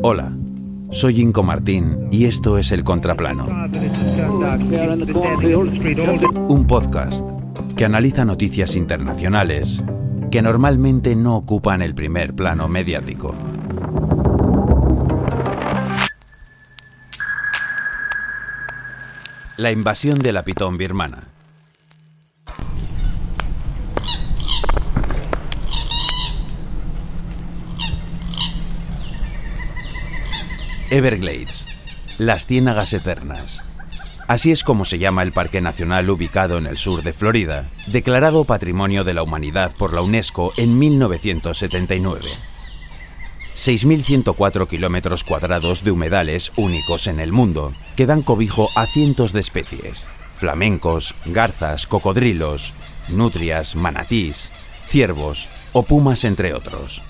Hola, soy Inco Martín y esto es El Contraplano. Un podcast que analiza noticias internacionales que normalmente no ocupan el primer plano mediático. La invasión de la pitón birmana. Everglades, las ciénagas eternas. Así es como se llama el Parque Nacional ubicado en el sur de Florida, declarado Patrimonio de la Humanidad por la UNESCO en 1979. 6.104 kilómetros cuadrados de humedales únicos en el mundo, que dan cobijo a cientos de especies, flamencos, garzas, cocodrilos, nutrias, manatís, ciervos o pumas entre otros.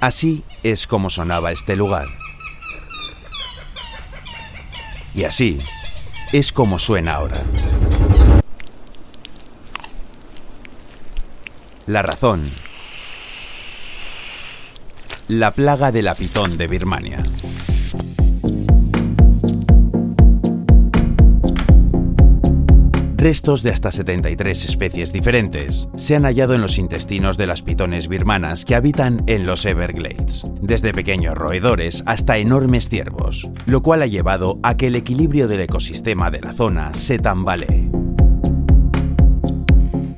Así es como sonaba este lugar. Y así es como suena ahora. La razón. La plaga de la pitón de Birmania. Restos de hasta 73 especies diferentes se han hallado en los intestinos de las pitones birmanas que habitan en los Everglades, desde pequeños roedores hasta enormes ciervos, lo cual ha llevado a que el equilibrio del ecosistema de la zona se tambalee.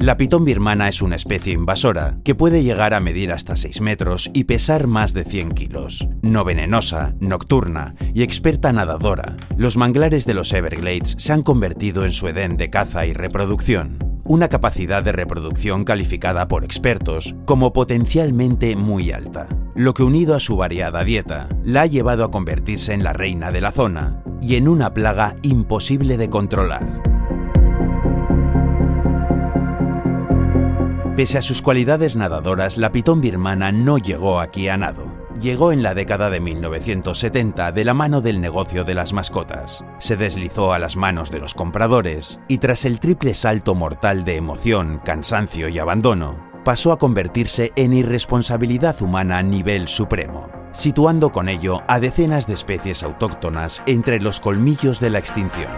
La pitón birmana es una especie invasora que puede llegar a medir hasta 6 metros y pesar más de 100 kilos. No venenosa, nocturna y experta nadadora, los manglares de los Everglades se han convertido en su edén de caza y reproducción. Una capacidad de reproducción calificada por expertos como potencialmente muy alta, lo que unido a su variada dieta la ha llevado a convertirse en la reina de la zona y en una plaga imposible de controlar. Pese a sus cualidades nadadoras, la pitón birmana no llegó aquí a nado. Llegó en la década de 1970 de la mano del negocio de las mascotas. Se deslizó a las manos de los compradores y tras el triple salto mortal de emoción, cansancio y abandono, pasó a convertirse en irresponsabilidad humana a nivel supremo, situando con ello a decenas de especies autóctonas entre los colmillos de la extinción.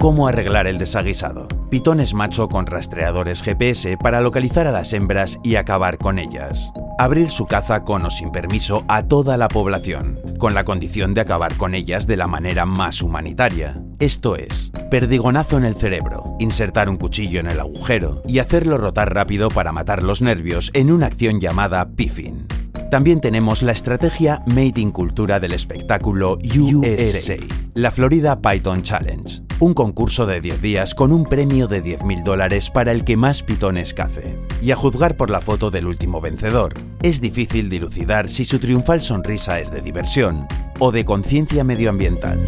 ¿Cómo arreglar el desaguisado? Pitones macho con rastreadores GPS para localizar a las hembras y acabar con ellas. Abrir su caza con o sin permiso a toda la población, con la condición de acabar con ellas de la manera más humanitaria. Esto es, perdigonazo en el cerebro, insertar un cuchillo en el agujero y hacerlo rotar rápido para matar los nervios en una acción llamada piffing. También tenemos la estrategia Made in Cultura del espectáculo USA, la Florida Python Challenge, un concurso de 10 días con un premio de 10.000 dólares para el que más pitones cace. Y a juzgar por la foto del último vencedor, es difícil dilucidar si su triunfal sonrisa es de diversión o de conciencia medioambiental.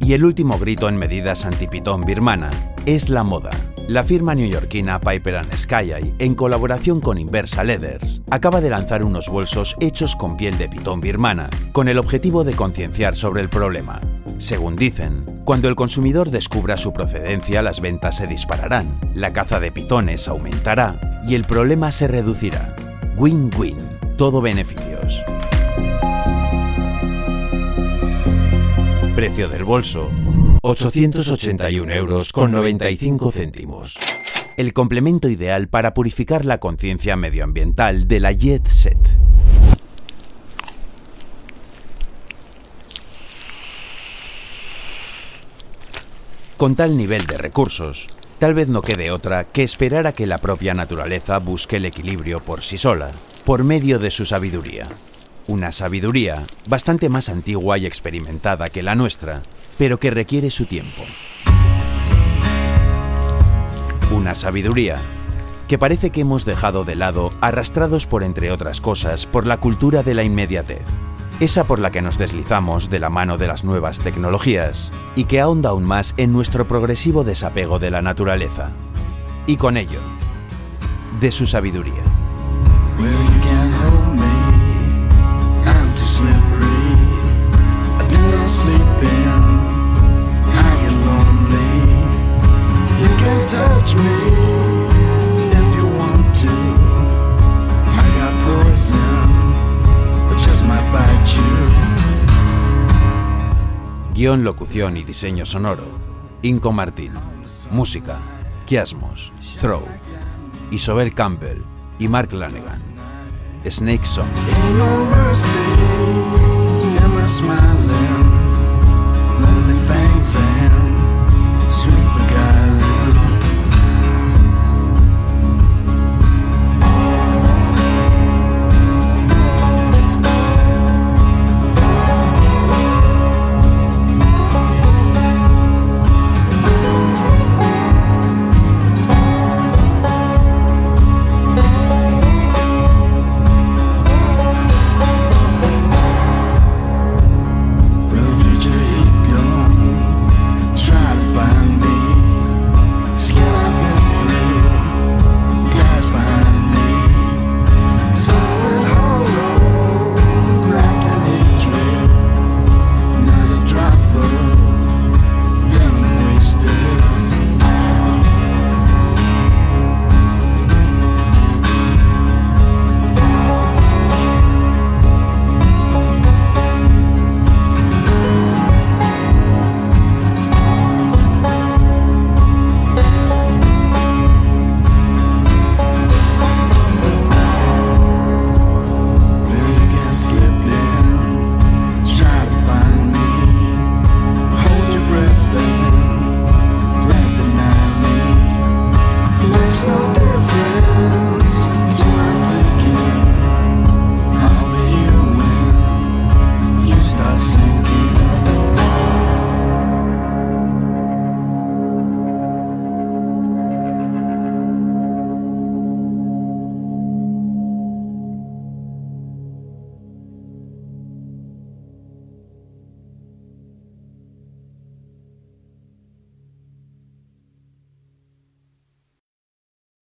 Y el último grito en medidas antipitón birmana es la moda. La firma neoyorquina Piper and en colaboración con Inversa Leathers, acaba de lanzar unos bolsos hechos con piel de pitón birmana, con el objetivo de concienciar sobre el problema. Según dicen, cuando el consumidor descubra su procedencia, las ventas se dispararán, la caza de pitones aumentará y el problema se reducirá. Win-win, todo beneficios. Precio del bolso, 881 euros con 95 céntimos. El complemento ideal para purificar la conciencia medioambiental de la Jet Set. Con tal nivel de recursos, tal vez no quede otra que esperar a que la propia naturaleza busque el equilibrio por sí sola, por medio de su sabiduría. Una sabiduría bastante más antigua y experimentada que la nuestra, pero que requiere su tiempo. Una sabiduría que parece que hemos dejado de lado arrastrados por, entre otras cosas, por la cultura de la inmediatez, esa por la que nos deslizamos de la mano de las nuevas tecnologías y que ahonda aún más en nuestro progresivo desapego de la naturaleza. Y con ello, de su sabiduría. Guión, locución y diseño sonoro. Inco Martín. Música. Kiasmos. Throw. Isobel Campbell y Mark Lanegan. Snake Song.